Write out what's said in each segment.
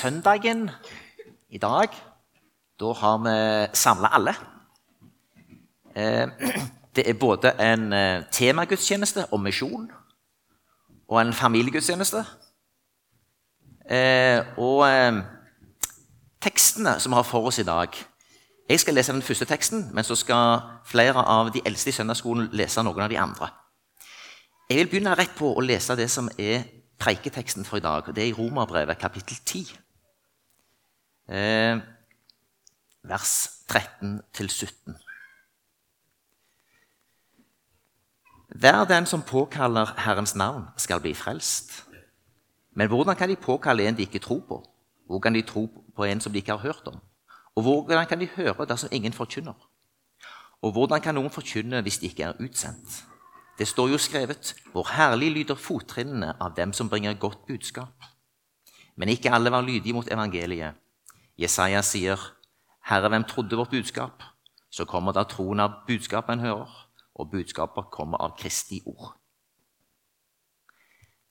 søndagen i dag, da har vi samla alle. Eh, det er både en eh, temagudstjeneste om misjon og en familiegudstjeneste. Eh, og tekstene som vi har for oss i dag Jeg skal lese den første teksten, men så skal flere av de eldste i søndagsskolen lese noen av de andre. Jeg vil begynne rett på å lese det som er preiketeksten for i dag. og Det er i Romerbrevet kapittel 10. Eh, vers 13-17. Hver den som påkaller Herrens navn, skal bli frelst. Men hvordan kan de påkalle en de ikke tror på? Hvordan kan de tro på en som de ikke har hørt om? Og hvordan kan de høre dersom ingen forkynner? Og hvordan kan noen forkynne hvis de ikke er utsendt? Det står jo skrevet hvor herlig lyder fottrinnene av dem som bringer godt budskap. Men ikke alle var lydige mot evangeliet. Jesaja sier, 'Herre, hvem trodde vårt budskap?' Så kommer da troen av budskapet en hører, og budskapet kommer av Kristi ord.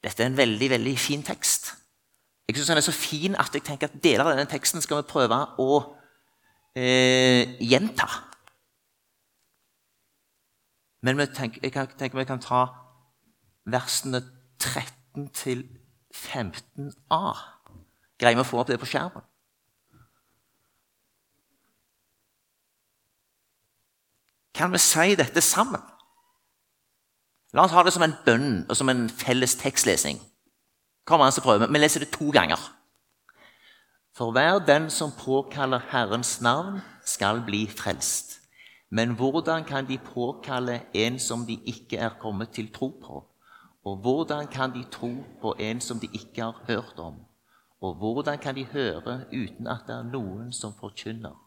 Dette er en veldig veldig fin tekst. Jeg syns den er så fin at jeg tenker at deler av denne teksten skal vi prøve å eh, gjenta. Men tenker, jeg tenker vi kan ta versene 13 til 15a. Greier vi å få opp det på skjermen? Kan vi si dette sammen? La oss ha det som en bønn og som en felles tekstlesing. Kom an, så prøver vi. Vi leser det to ganger. For hver den som påkaller Herrens navn, skal bli frelst. Men hvordan kan de påkalle en som de ikke er kommet til tro på? Og hvordan kan de tro på en som de ikke har hørt om? Og hvordan kan de høre uten at det er noen som forkynner?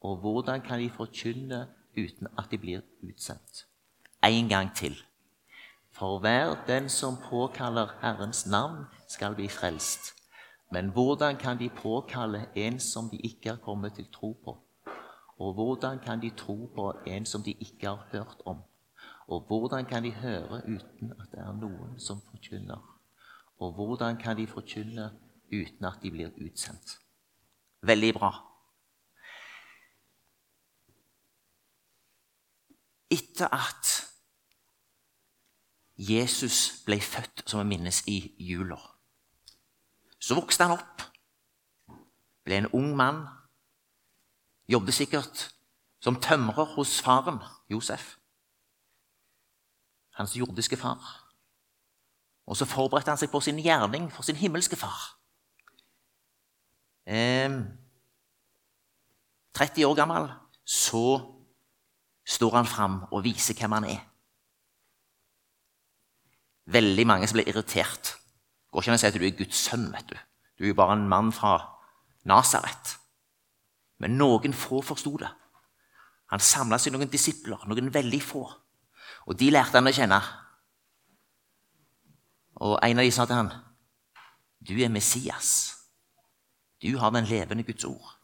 Og hvordan kan de forkynne uten at de blir utsendt? En gang til. For hver den som påkaller Herrens navn, skal bli frelst. Men hvordan kan de påkalle en som de ikke er kommet til tro på? Og hvordan kan de tro på en som de ikke har hørt om? Og hvordan kan de høre uten at det er noen som forkynner? Og hvordan kan de forkynne uten at de blir utsendt? Veldig bra. Etter at Jesus ble født, som vi minnes i jula, så vokste han opp, ble en ung mann Jobbet sikkert som tømrer hos faren, Josef. Hans jordiske far. Og så forberedte han seg på sin gjerning for sin himmelske far. Eh, 30 år gammel, så står han fram og viser hvem han er. Veldig mange som blir irritert. Går ikke an å si at du er Guds sønn. vet Du Du er jo bare en mann fra Nasaret. Men noen få forsto det. Han samla seg noen disipler, noen veldig få. Og de lærte han å kjenne. Og en av de sa til han, 'Du er Messias. Du har den levende Guds ord.'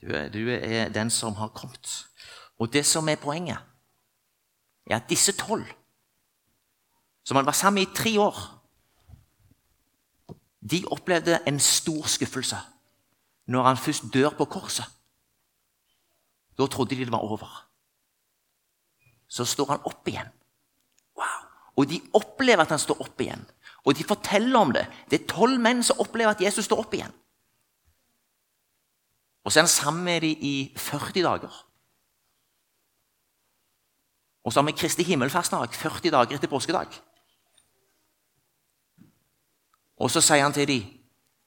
Du er, du er den som har kommet. Og det som er poenget, er at disse tolv, som han var sammen med i tre år, de opplevde en stor skuffelse når han først dør på korset. Da trodde de det var over. Så står han opp igjen. Wow. Og de opplever at han står opp igjen. Og de forteller om det. Det er tolv menn som opplever at Jesus står opp igjen. Og så er han sammen med dem i 40 dager. Og så har vi Kristi himmelfastdag 40 dager etter påskedag. Og så sier han til dem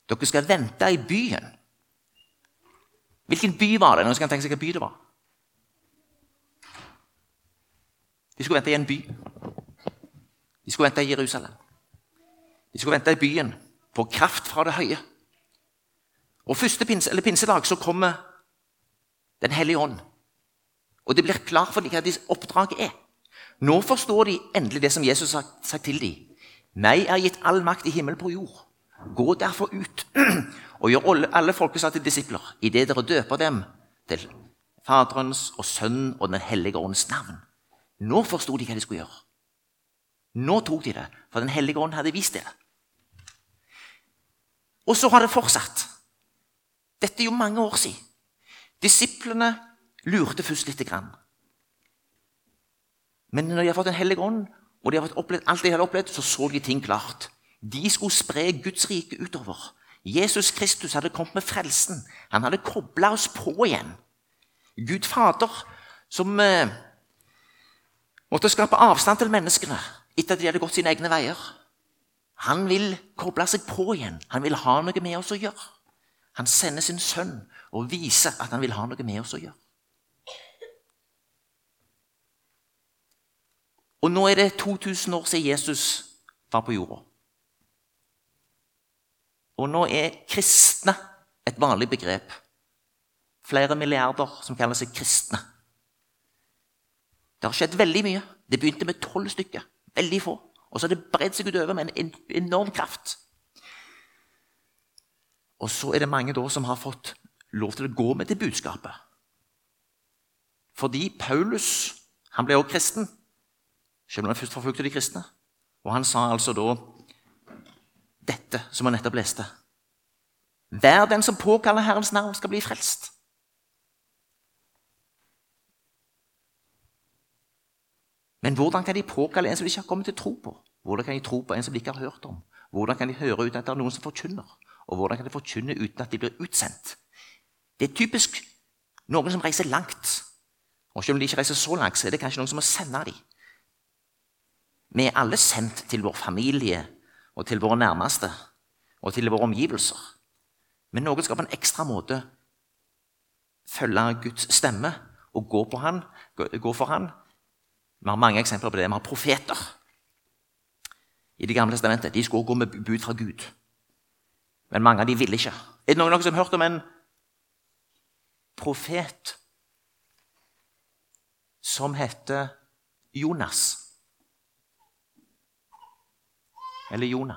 dere skal vente i byen Hvilken by var det? Nå skal han tenke seg hvilken by det var. De skulle vente i en by. De skulle vente i Jerusalem. De skulle vente i byen på kraft fra det høye. Og første pinse, pinsedag så kommer Den hellige ånd. Og det blir klart for dem hva deres oppdrag er. Nå forstår de endelig det som Jesus har sagt til dem. Meg er gitt all makt i himmel på jord. Gå derfor ut og gjør alle folkeslag til disipler idet dere døper dem til Faderens og Sønnen og Den hellige åndens navn. Nå forsto de hva de skulle gjøre. Nå tok de det, for Den hellige ånd hadde vist det. Og så har det fortsatt. Dette er jo mange år siden. Disiplene lurte først lite grann. Men når de har fått Den hellige ånd, og de har fått opplevd alt de hadde opplevd, så så de ting klart. De skulle spre Guds rike utover. Jesus Kristus hadde kommet med frelsen. Han hadde kobla oss på igjen. Gud Fader, som eh, måtte skape avstand til menneskene etter at de hadde gått sine egne veier. Han vil koble seg på igjen. Han vil ha noe med oss å gjøre. Han sender sin sønn og viser at han vil ha noe med oss å gjøre. Og nå er det 2000 år siden Jesus var på jorda. Og nå er kristne et vanlig begrep. Flere milliarder som kaller seg kristne. Det har skjedd veldig mye. Det begynte med tolv stykker. Veldig få. Og så har det bredd seg utover med en enorm kraft. Og så er det mange da som har fått lov til å gå med det budskapet. Fordi Paulus han ble også kristen, selv om han først forfulgte de kristne. Og han sa altså da dette som han nettopp leste. Hver den som påkaller Herrens navn, skal bli frelst. Men hvordan kan de påkalle en som de ikke har kommet til tro på? Hvordan kan de tro på en som de ikke har hørt om? Hvordan kan de høre uten at det er noen som forkynner? Og hvordan kan de forkynne uten at de blir utsendt? Det er typisk noen som reiser langt. Og selv om de ikke reiser så langt, så er det kanskje noen som må sende dem. Vi er alle sendt til vår familie og til våre nærmeste og til våre omgivelser. Men noen skal på en ekstra måte følge Guds stemme og gå, han, gå for han. Vi har mange eksempler på det. Vi har profeter i Det gamle testamentet. De skulle gå med bud fra Gud. Men mange av dem ville ikke. Er det noen dere som har hørt om en profet som heter Jonas? Eller Jonah?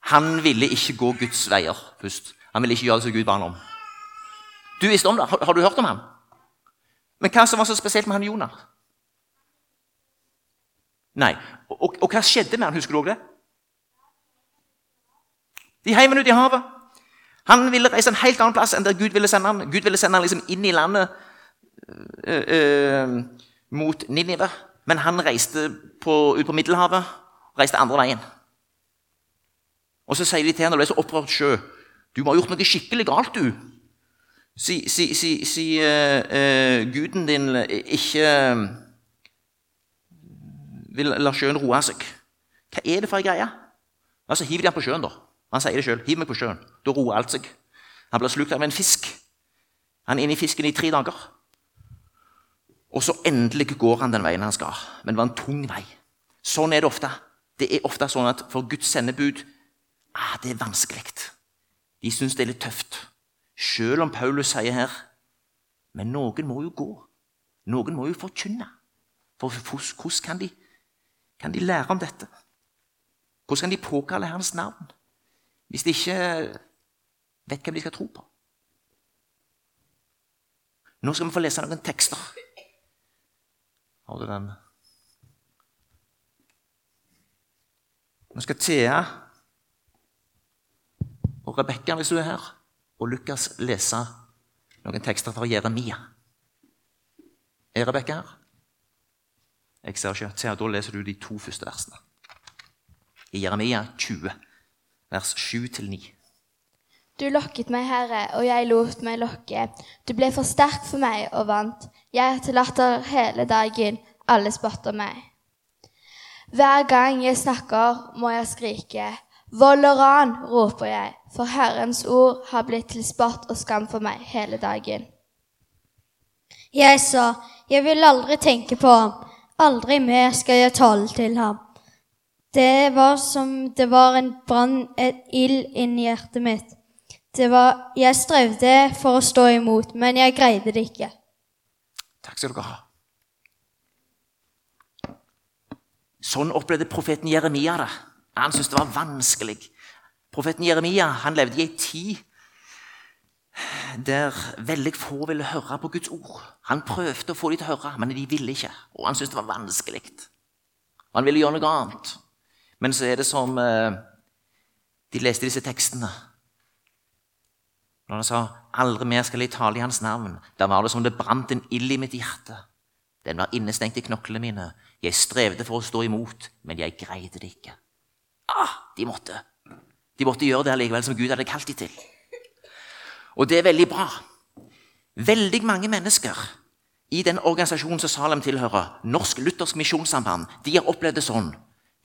Han ville ikke gå Guds veier først. Han ville ikke gjøre det som Gud ba ham om. Du visste om det. Har, har, du hørt om ham? Men hva som var så spesielt med han Jonah? Nei. Og, og, og hva skjedde med han? Husker du òg det? De heiv han ut i havet. Han ville reise en helt annen plass enn der Gud ville sende han. Gud ville sende han liksom inn i landet øh, øh, mot Ninive. Men han reiste på, ut på Middelhavet reiste andre veien. Og Så sier de til ham når du er så opprørt sjø Du må ha gjort noe skikkelig galt, du. Si, si, si, si uh, uh, guden din ikke uh, vil la sjøen roe seg. Hva er det for ei greie? Altså, Hiv de ham på sjøen, da. Han sier det sjøl. Hiv meg på sjøen. Da roer alt seg. Han blir slukt av en fisk. Han er inne i fisken i tre dager. Og så endelig går han den veien han skal. Men det var en tung vei. Sånn er det ofte. Det er ofte sånn at for Guds sendebud ah, det er vanskelig. De syns det er litt tøft. Selv om Paulus sier her Men noen må jo gå. Noen må jo forkynne. For hvordan kan de, kan de lære om dette? Hvordan kan de påkalle Herrens navn hvis de ikke vet hvem de skal tro på? Nå skal vi få lese noen tekster. Har du den? Nå skal Thea og Rebekka, hvis du er her, og Lukas lese noen tekster fra Jeremia. Er Rebekka her? Jeg ser ikke. Thea, da leser du de to første versene. I Jeremia 20, vers 7-9. Du lokket meg, Herre, og jeg lot meg lokke. Du ble for sterk for meg og vant. Jeg er til latter hele dagen. Alle spotter meg. Hver gang jeg snakker, må jeg skrike. Vold og ran, roper jeg, for Herrens ord har blitt til spott og skam for meg hele dagen. Jeg sa, jeg vil aldri tenke på ham, aldri mer skal jeg tale til ham. Det var som det var en brann, et ild inni hjertet mitt. Det var, jeg strevde for å stå imot, men jeg greide det ikke. Takk skal dere ha. Sånn opplevde profeten Jeremia det. Han syntes det var vanskelig. Profeten Jeremia han levde i ei tid der veldig få ville høre på Guds ord. Han prøvde å få dem til å høre, men de ville ikke. Og han syntes det var vanskelig. Han ville gjøre noe annet. Men så er det som eh, de leste disse tekstene. Når han sa 'Aldri mer skal jeg tale i hans navn', da var det som det brant en ild i mitt hjerte. Den var innestengt i knoklene mine. Jeg strevde for å stå imot, men jeg greide det ikke. Ah, de måtte. De måtte gjøre det allikevel som Gud hadde kalt dem til. Og det er veldig bra. Veldig mange mennesker i den organisasjonen som Salem tilhører, Norsk Luthersk Misjonssamband, de har opplevd det sånn.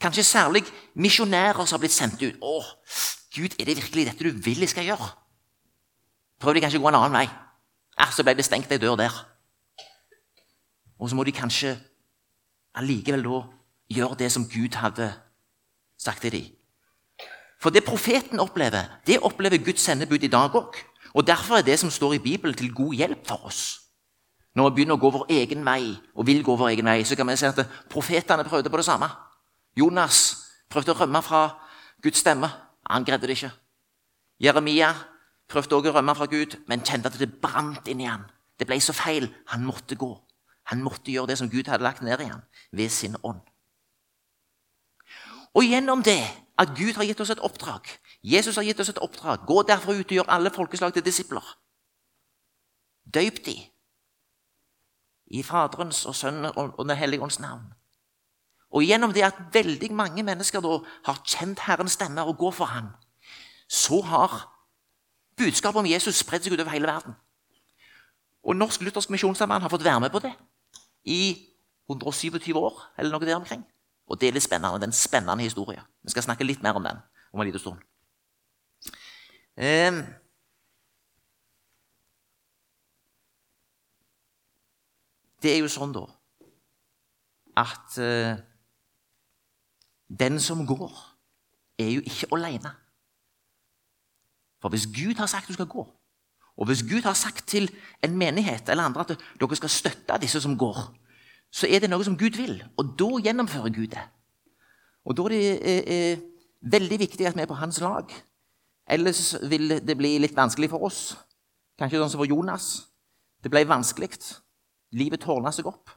Kanskje særlig misjonærer som har blitt sendt ut. Å, Gud, er det virkelig dette du vil jeg skal gjøre? Prøv de kanskje å gå en annen vei. Ja, så ble det stengt ei dør der. Og så må de kanskje allikevel da gjør det som Gud hadde sagt til dem. For det profeten opplever, det opplever Guds sendebud i dag òg. Og Derfor er det som står i Bibelen, til god hjelp for oss. Når vi begynner å gå vår egen vei, og vil gå vår egen vei, så kan vi se at profetene prøvde på det samme. Jonas prøvde å rømme fra Guds stemme. Han greide det ikke. Jeremia prøvde også å rømme fra Gud, men kjente at det brant inni han. Det ble så feil. Han måtte gå. Han måtte gjøre det som Gud hadde lagt ned i ham, ved sin ånd. Og gjennom det at Gud har gitt oss et oppdrag, Jesus har gitt oss et oppdrag, gå derfor ut og gjør alle folkeslag til disipler. Døyp de i Faderens og Sønnen og Den hellige ånds navn. Og gjennom det at veldig mange mennesker da har kjent Herrens stemme og går for ham, så har budskapet om Jesus spredd seg utover hele verden. Og Norsk Luthersk Misjonssamband har fått være med på det i 127 år, eller noe der omkring. Og det er litt spennende. Det er en spennende historie. Vi skal snakke litt mer om den om en liten stund. Um, det er jo sånn, da, at uh, den som går, er jo ikke alene. For hvis Gud har sagt du skal gå, og hvis Gud har sagt til en menighet eller andre at dere skal støtte disse som går, så er det noe som Gud vil, og da gjennomfører Gud det. Og Da er det eh, eh, veldig viktig at vi er på hans lag. Ellers vil det bli litt vanskelig for oss. Kanskje sånn som for Jonas. Det ble vanskelig. Livet tårna seg opp.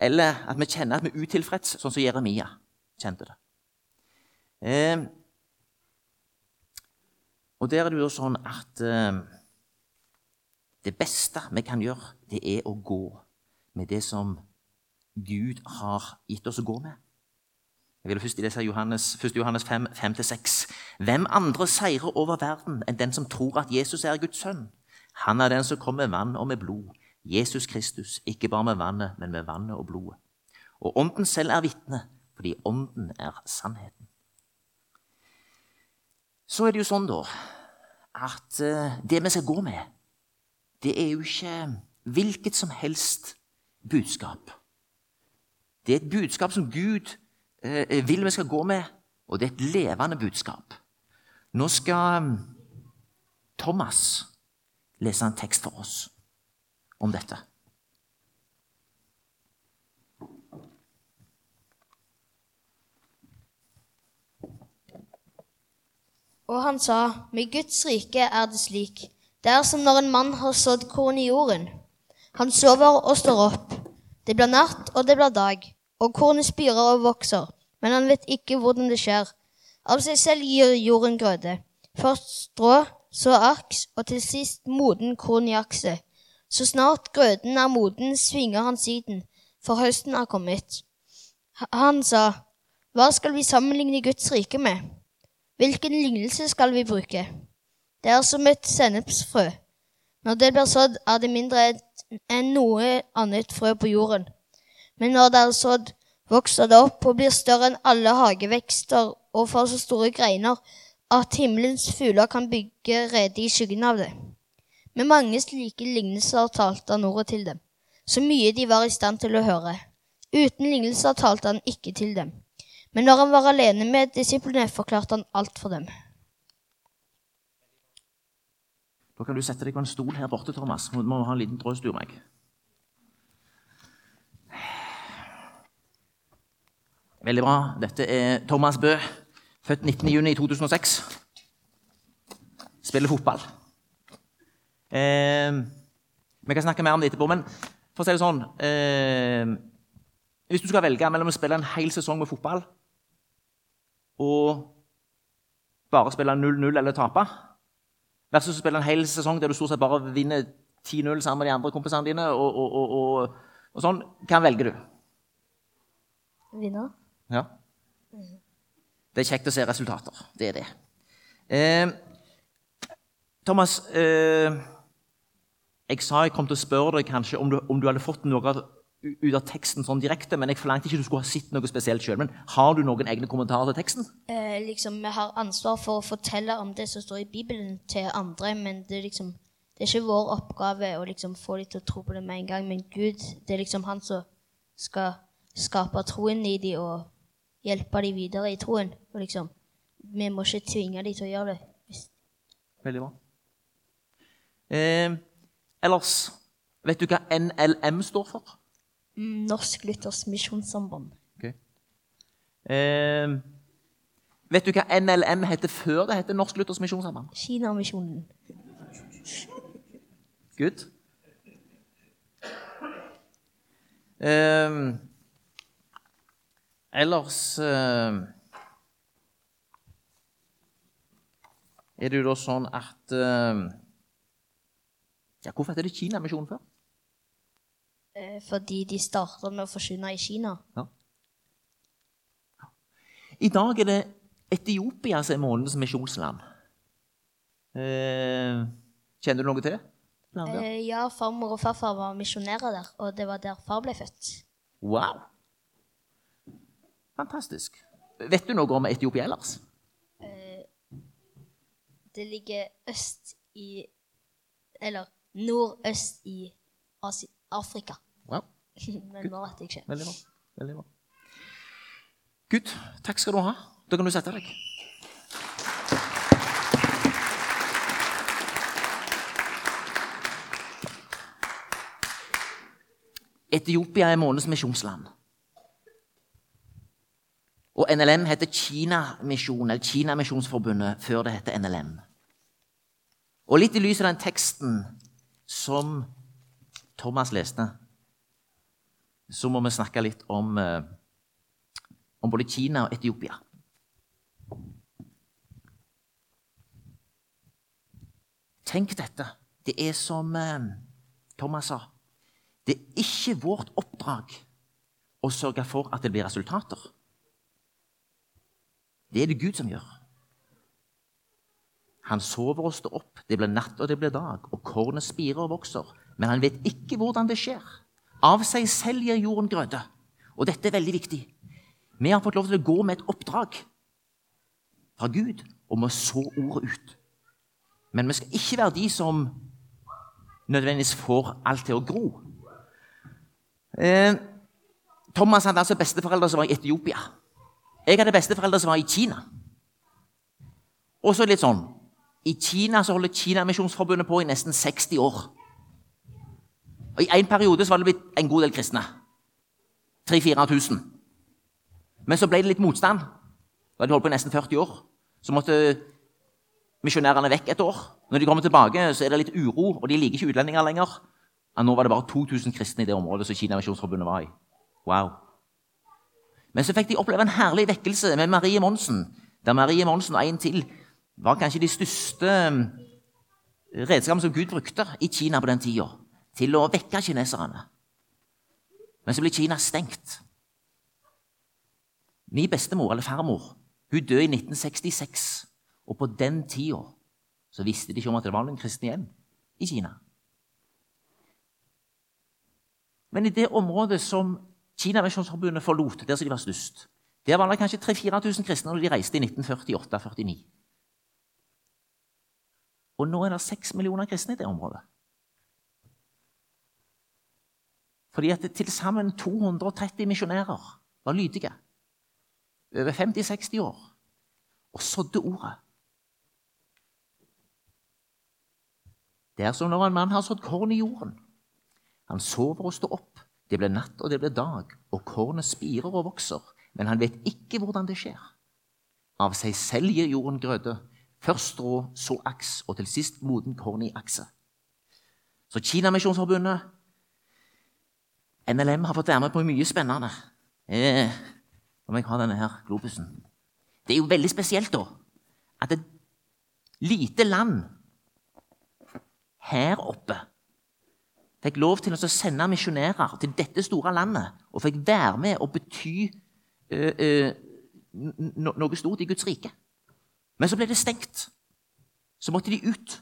Eller at vi kjenner at vi er utilfreds, sånn som Jeremia kjente det. Eh, og der er det jo sånn at eh, det beste vi kan gjøre, det er å gå med det som Gud har gitt oss å gå med. Jeg vil først lese Johannes, 1. Johannes 5, 5-6. Hvem andre seirer over verden enn den som tror at Jesus er Guds sønn? Han er den som kommer med vann og med blod. Jesus Kristus, ikke bare med vannet, men med vannet og blodet. Og Ånden selv er vitne, fordi Ånden er sannheten. Så er det jo sånn, da, at eh, det vi skal gå med, det er jo ikke hvilket som helst budskap. Det er et budskap som Gud eh, vil vi skal gå med, og det er et levende budskap. Nå skal mm, Thomas lese en tekst for oss om dette. Og han sa, med Guds rike er det slik. Det er som når en mann har sådd korn i jorden. Han sover og står opp. Det blir natt, og det blir dag. Og kornet spirer og vokser, men han vet ikke hvordan det skjer. Av seg selv gir jorden grøde. Først strå, så aks, og til sist moden korn i akset. Så snart grøden er moden, svinger han siden, for høsten er kommet. Han sa, Hva skal vi sammenligne Guds rike med? Hvilken lignelse skal vi bruke? Det er som et sennepsfrø. Når det blir sådd, er det mindre enn noe annet frø på jorden. Men når det er sådd, vokser det opp og blir større enn alle hagevekster og får så store greiner at himmelens fugler kan bygge rede i skyggen av det. Med mange slike lignelser talte han ordet til dem, så mye de var i stand til å høre. Uten lignelser talte han ikke til dem. Men når han var alene med disiplene, forklarte han alt for dem. Da kan du sette deg på en stol her borte, Thomas. Du må ha en liten drøstur meg. Veldig bra. Dette er Thomas Bø, født 19.6.2006. Spiller fotball. Eh, vi kan snakke mer om det etterpå, men for å si det sånn eh, Hvis du skal velge mellom å spille en hel sesong med fotball og bare spille 0-0 eller tape. Versus å spille en hel sesong der du stort sett bare vinner 10-0 sammen med de andre kompisene dine. Og, og, og, og, sånn. Hvem velger du? Vinner. Ja. Det er kjekt å se resultater. Det er det. Eh, Thomas, eh, jeg sa jeg kom til å spørre deg kanskje om du, om du hadde fått noe av- ut av teksten sånn direkte, men jeg forlangte ikke du skulle ha sett noe spesielt sjøl. Men har du noen egne kommentarer til teksten? Eh, liksom, Vi har ansvar for å fortelle om det som står i Bibelen til andre, men det er liksom det er ikke vår oppgave å liksom få dem til å tro på det med en gang. Men Gud, det er liksom han som skal skape troen i dem og hjelpe dem videre i troen. Og liksom, Vi må ikke tvinge dem til å gjøre det. Veldig bra. Eh, ellers, vet du hva NLM står for? Norsk Luthers Misjonssamband. Eh, vet du hva NLM heter før det heter Norsk Luthers Misjonssamband? Kinamisjonen. Good. Eh, ellers eh, er det jo da sånn at eh, ja, Hvorfor heter det Kinamisjonen før? Eh, fordi de starter med å forsyne i Kina. I dag er det Etiopia som er månedens misjonsland. Eh, kjenner du noe til det? landet? Eh, ja, farmor og farfar var misjonærer der, og det var der far ble født. Wow! Fantastisk. Vet du noe om Etiopia ellers? Det ligger øst i Eller nordøst i Asi Afrika. Wow, Men nå vet jeg ikke. Veldig bra. Veldig bra. Gud, takk skal du ha. Da kan du sette deg. Etiopia er månedens misjonsland. Og NLM heter Kinamisjon, eller Kinamisjonsforbundet, før det heter NLM. Og litt i lys av den teksten som Thomas leste, så må vi snakke litt om, eh, om både Kina og Etiopia. Tenk dette. Det er som eh, Thomas sa. Det er ikke vårt oppdrag å sørge for at det blir resultater. Det er det Gud som gjør. Han sover og står opp, det blir natt og det blir dag, og kornet spirer og vokser. Men han vet ikke hvordan det skjer. Av seg selv gir jorden grøde. Og dette er veldig viktig. Vi har fått lov til å gå med et oppdrag fra Gud om å så ordet ut. Men vi skal ikke være de som nødvendigvis får alt til å gro. Eh, Thomas hadde altså besteforeldre som var i Etiopia. Jeg hadde besteforeldre som var i Kina. Og så litt sånn I Kina så holder Kinamisjonsforbundet på i nesten 60 år. Og I en periode så var det blitt en god del kristne. 3000-4000. Men så ble det litt motstand. Da hadde de holdt på i nesten 40 år. Så måtte misjonærene vekk et år. Når de kommer tilbake, så er det litt uro, og de liker ikke utlendinger lenger. Og nå var det bare 2000 kristne i det området som Kinamisjonsforbundet var i. Wow. Men så fikk de oppleve en herlig vekkelse med Marie Monsen. Der Marie Monsen og en til var kanskje de største redskapene som Gud brukte i Kina på den tida til å vekke kineserne. Men så ble Kina stengt. Min bestemor, eller farmor, hun døde i 1966. Og på den tida så visste de ikke om at det var noen kristne igjen i Kina. Men i det området som Kina Kinamisjonsforbundet forlot, der som de var størst, der var det kanskje 3000-4000 kristne når de reiste i 1948-49. Og nå er det 6 millioner kristne i det området. Fordi at til sammen 230 misjonærer var lydige. Over 50-60 år. Og sådde ordet. Det er som når en mann har sådd korn i jorden. Han sover og står opp. Det blir natt, og det blir dag, og kornet spirer og vokser. Men han vet ikke hvordan det skjer. Av seg selv gir jorden grøde. Først strå, så aks, og til sist moden korn i akse. Så Kinamisjonsforbundet, NLM, har fått være med på mye spennende. Eh, om jeg har denne her globusen. Det er jo veldig spesielt, da, at et lite land her oppe fikk lov til å sende misjonærer til dette store landet og fikk være med og bety uh, uh, no noe stort i Guds rike. Men så ble det stengt. Så måtte de ut.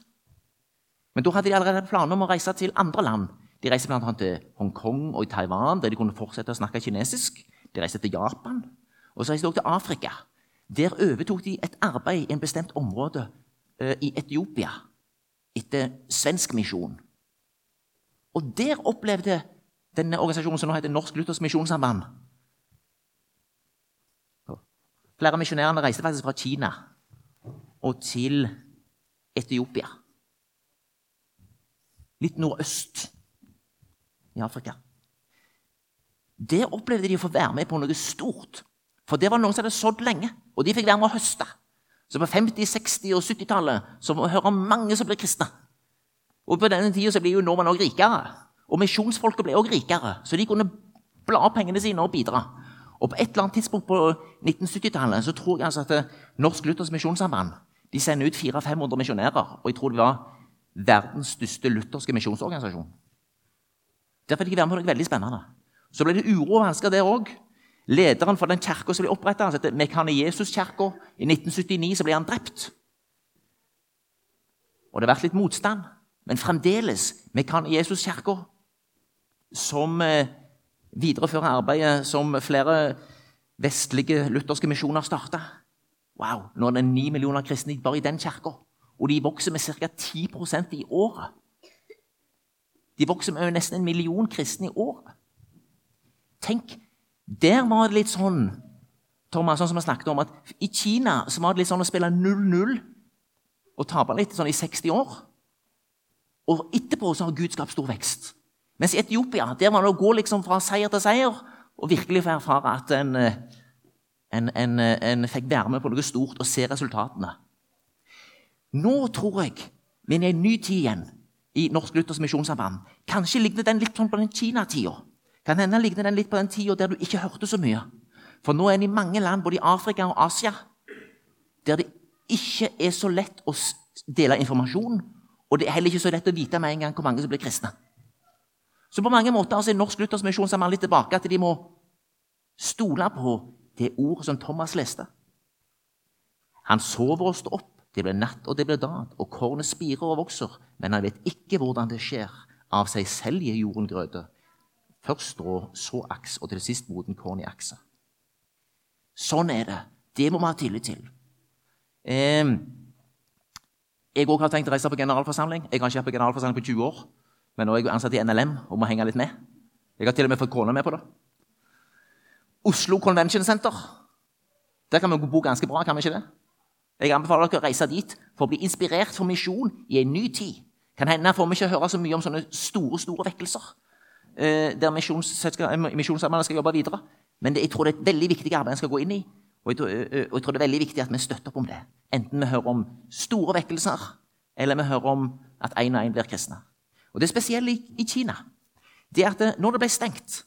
Men da hadde de allerede planer om å reise til andre land. De reiste bl.a. til Hongkong og Taiwan, der de kunne fortsette å snakke kinesisk. De reiste til Japan, og så reiste de også til Afrika. Der overtok de et arbeid i en bestemt område uh, i Etiopia etter svensk misjon. Og der opplevde denne organisasjonen som nå heter Norsk Luthers Misjonssamband Flere av misjonærene reiste faktisk fra Kina og til Etiopia. Litt nordøst i Afrika. Det opplevde de å få være med på noe stort. For det var noen som hadde sådd lenge, og de fikk være med å høste. Så på 50-, 60- og 70-tallet så må vi høre om mange som ble kristne. Og på denne tida blir jo nordmenn også rikere. Og misjonsfolket ble også rikere, så de kunne bla opp pengene sine og bidra. Og på et eller annet tidspunkt på 1970-tallet så tror jeg altså at Norsk Luthers Misjonssamband de sender ut 400-500 misjonærer. Og jeg tror det var verdens største lutherske misjonsorganisasjon. Derfor fikk jeg være med på noe veldig spennende. Så ble det uro og vansker der òg. Lederen for den kirka som ble oppretta, Mekane Jesus-kirka, i 1979 så ble han drept. Og det har vært litt motstand. Men fremdeles Mekane Jesus-kirka, som eh, viderefører arbeidet som flere vestlige lutherske misjoner starta. Wow, nå er det ni millioner kristne bare i den kirka. Og de vokser med ca. 10% i året. De vokser med nesten en million kristne i året. Tenk, der var det litt sånn Thomas, sånn som vi snakket om, at I Kina så var det litt sånn å spille 0-0 og tape litt sånn i 60 år. Og etterpå så har Gud skapt stor vekst. Mens i Etiopia der var det å gå liksom fra seier til seier og virkelig få erfare at en, eh, en, en, eh, en, fikk være med på noe stort og se resultatene. Nå tror jeg vi er i en ny tid igjen i Norsk Luthers Misjonssamband. Kanskje ligner den litt sånn på den Kina-tida. Kan hende ligner den litt på den tida der du ikke hørte så mye. For nå er det i mange land, både i Afrika og Asia, der det ikke er så lett å dele informasjon, og det er heller ikke så lett å vite med en gang hvor mange som blir kristne. Så på mange måter altså, er Norsk Luthers misjonsarbeid litt tilbake at de må stole på det ordet som Thomas leste. Han sover og står opp, det blir natt og det blir dag, og kornet spirer og vokser, men han vet ikke hvordan det skjer. Av seg selv gir jorden grøde. Først strå, så aks, og til sist moden korn i aksa. Sånn er det. Det må vi ha tillit til. Jeg òg har tenkt å reise på generalforsamling. Jeg har ikke vært på generalforsamling på 20 år. Men nå er jeg ansatt i NLM og må henge litt med. Jeg har til og med fått kona med på det. Oslo Convention Center. Der kan vi bo ganske bra, kan vi ikke det? Jeg anbefaler dere å reise dit for å bli inspirert for misjon i en ny tid. Kan hende får vi ikke høre så mye om sånne store store vekkelser eh, der Misjonssambandet skal jobbe videre. Men det, jeg tror det er et veldig viktig arbeid en skal gå inn i. Og jeg, eh, og jeg, tror, det er veldig viktig at vi støtter opp om det. Enten vi hører om store vekkelser, eller vi hører om at én og én blir kristne. Og Det spesielle i, i Kina det er at det, når det ble stengt,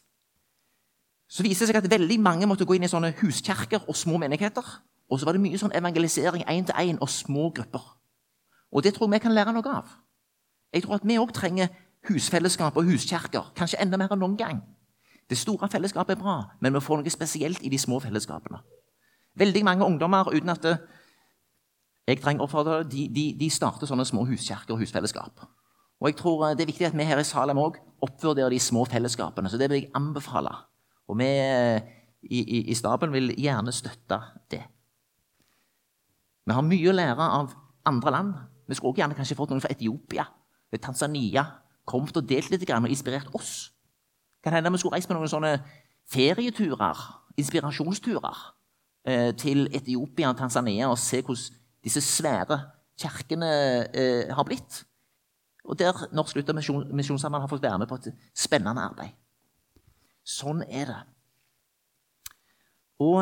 så viser det seg at veldig mange måtte gå inn i sånne huskjerker og små menigheter. Og så var det mye sånn evangelisering én til én og små grupper. Og det tror jeg vi kan lære noe av. Jeg tror at vi òg trenger husfellesskap og huskjerker, kanskje enda mer enn noen gang. Det store fellesskapet er bra, men vi får noe spesielt i de små fellesskapene. Veldig mange ungdommer uten at jeg trenger oppfordre de, de, de starter sånne små huskjerker og husfellesskap. Og jeg tror eh, Det er viktig at vi her i Salem òg oppvurderer de små fellesskapene. Så det vil jeg anbefale. Og vi eh, i, i, i staben vil gjerne støtte det. Vi har mye å lære av andre land. Vi skulle også gjerne kanskje fått noen fra Etiopia, Tanzania. Kommet og delt litt og inspirert oss. Kan hende vi skulle reist på noen sånne ferieturer, inspirasjonsturer, eh, til Etiopia og Tanzania og se hvordan disse svære kirkene eh, har blitt. Og der Norsk Luther Misjonssamband har fått være med på et spennende arbeid. Sånn er det. Og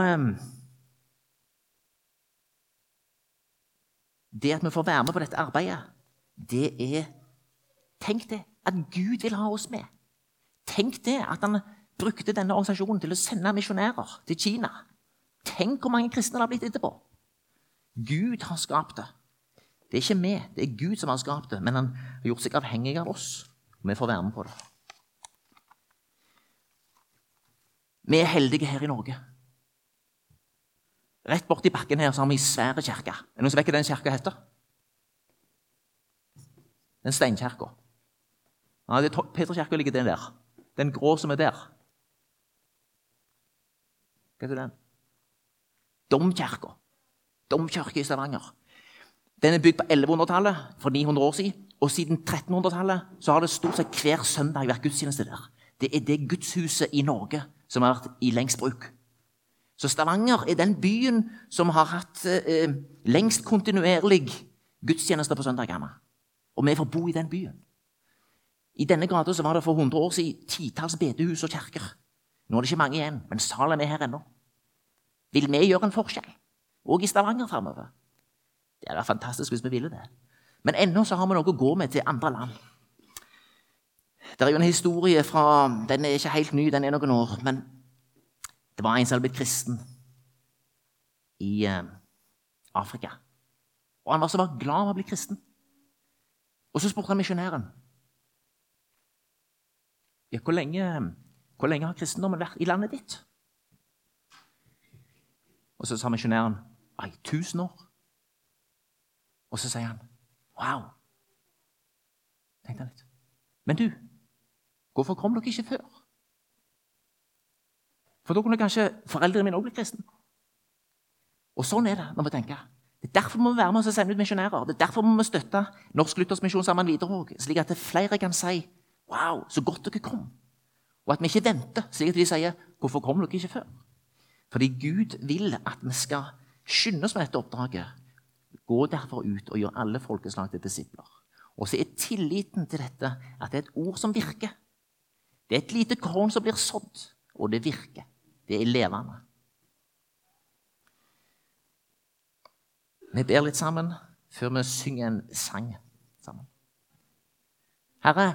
Det at vi får være med på dette arbeidet, det er Tenk det, at Gud vil ha oss med. Tenk det, at han brukte denne organisasjonen til å sende misjonærer til Kina. Tenk hvor mange kristne det har blitt etterpå. Gud har skapt det. Det er ikke vi, det er Gud som har skapt det, men han har gjort seg avhengig av oss. Vi får være med på det. Vi er heldige her i Norge. Rett borti bakken her så har vi ei svær kirke. Er det noen som vet hva den kirka heter? Den steinkirka. Ja, Peterkirka ligger den der. Den grå som er der. Hva heter den? Domkirka. Domkirke i Stavanger. Den er bygd på 1100-tallet, for 900 år siden. Og siden 1300-tallet så har det stort sett hver søndag vært gudstjeneste der. Det er det gudshuset i Norge som har vært i lengst bruk. Så Stavanger er den byen som har hatt eh, lengst kontinuerlig gudstjenester på søndagene. Og vi får bo i den byen. I denne gata var det for 100 år siden titalls bedehus og kirker. Nå er det ikke mange igjen, men salen er her ennå. Vil vi gjøre en forskjell? Og i Stavanger framover? Det hadde vært fantastisk hvis vi ville det. Men ennå så har vi noe å gå med til andre land. Det er jo en historie fra Den er ikke helt ny, den er noen år. Men det var en som hadde blitt kristen i eh, Afrika. Og han var så bare glad av å bli kristen. Og så spurte han misjonæren ja, hvor, lenge, hvor lenge har kristendommen vært i landet ditt? Og så sa misjonæren i tusen år. Og så sier han wow. Tenkte han litt. Men du, hvorfor kom dere ikke før? For da kunne kanskje foreldrene mine òg blitt kristne. Og sånn er det når vi tenker. Det er Derfor må vi være med oss og sende ut misjonærer. Det er Derfor må vi støtte Norsk Luthers Misjon sammen videre òg, slik at flere kan si Wow, så godt dere kom. Og at vi ikke venter, slik at vi sier Hvorfor kom dere ikke før? Fordi Gud vil at vi skal skynde oss med dette oppdraget. Gå derfor ut og gjør alle folkeslag til disipler. Og så er tilliten til dette at det er et ord som virker. Det er et lite korn som blir sådd, og det virker. Det er levende. Vi ber litt sammen før vi synger en sang sammen. Herre,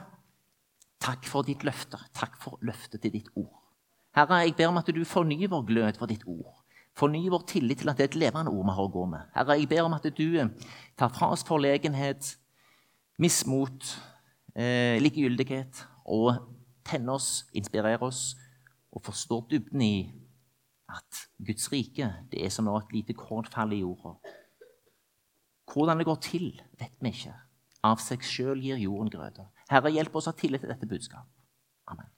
takk for ditt løfte. Takk for løftet til ditt ord. Herre, jeg ber om at du fornyer vår glød for ditt ord. Forny vår tillit til at det er et levende ord vi har å gå med. Herre, jeg ber om at du eh, tar fra oss forlegenhet, mismot, eh, likegyldighet, og tenner oss, inspirerer oss og forstår dybden i at Guds rike det er som når et lite korn faller i jorda. Hvordan det går til, vet vi ikke. Av seg sjøl gir jorden grøde. Herre, hjelp oss å ha tillit til dette budskapet. Amen.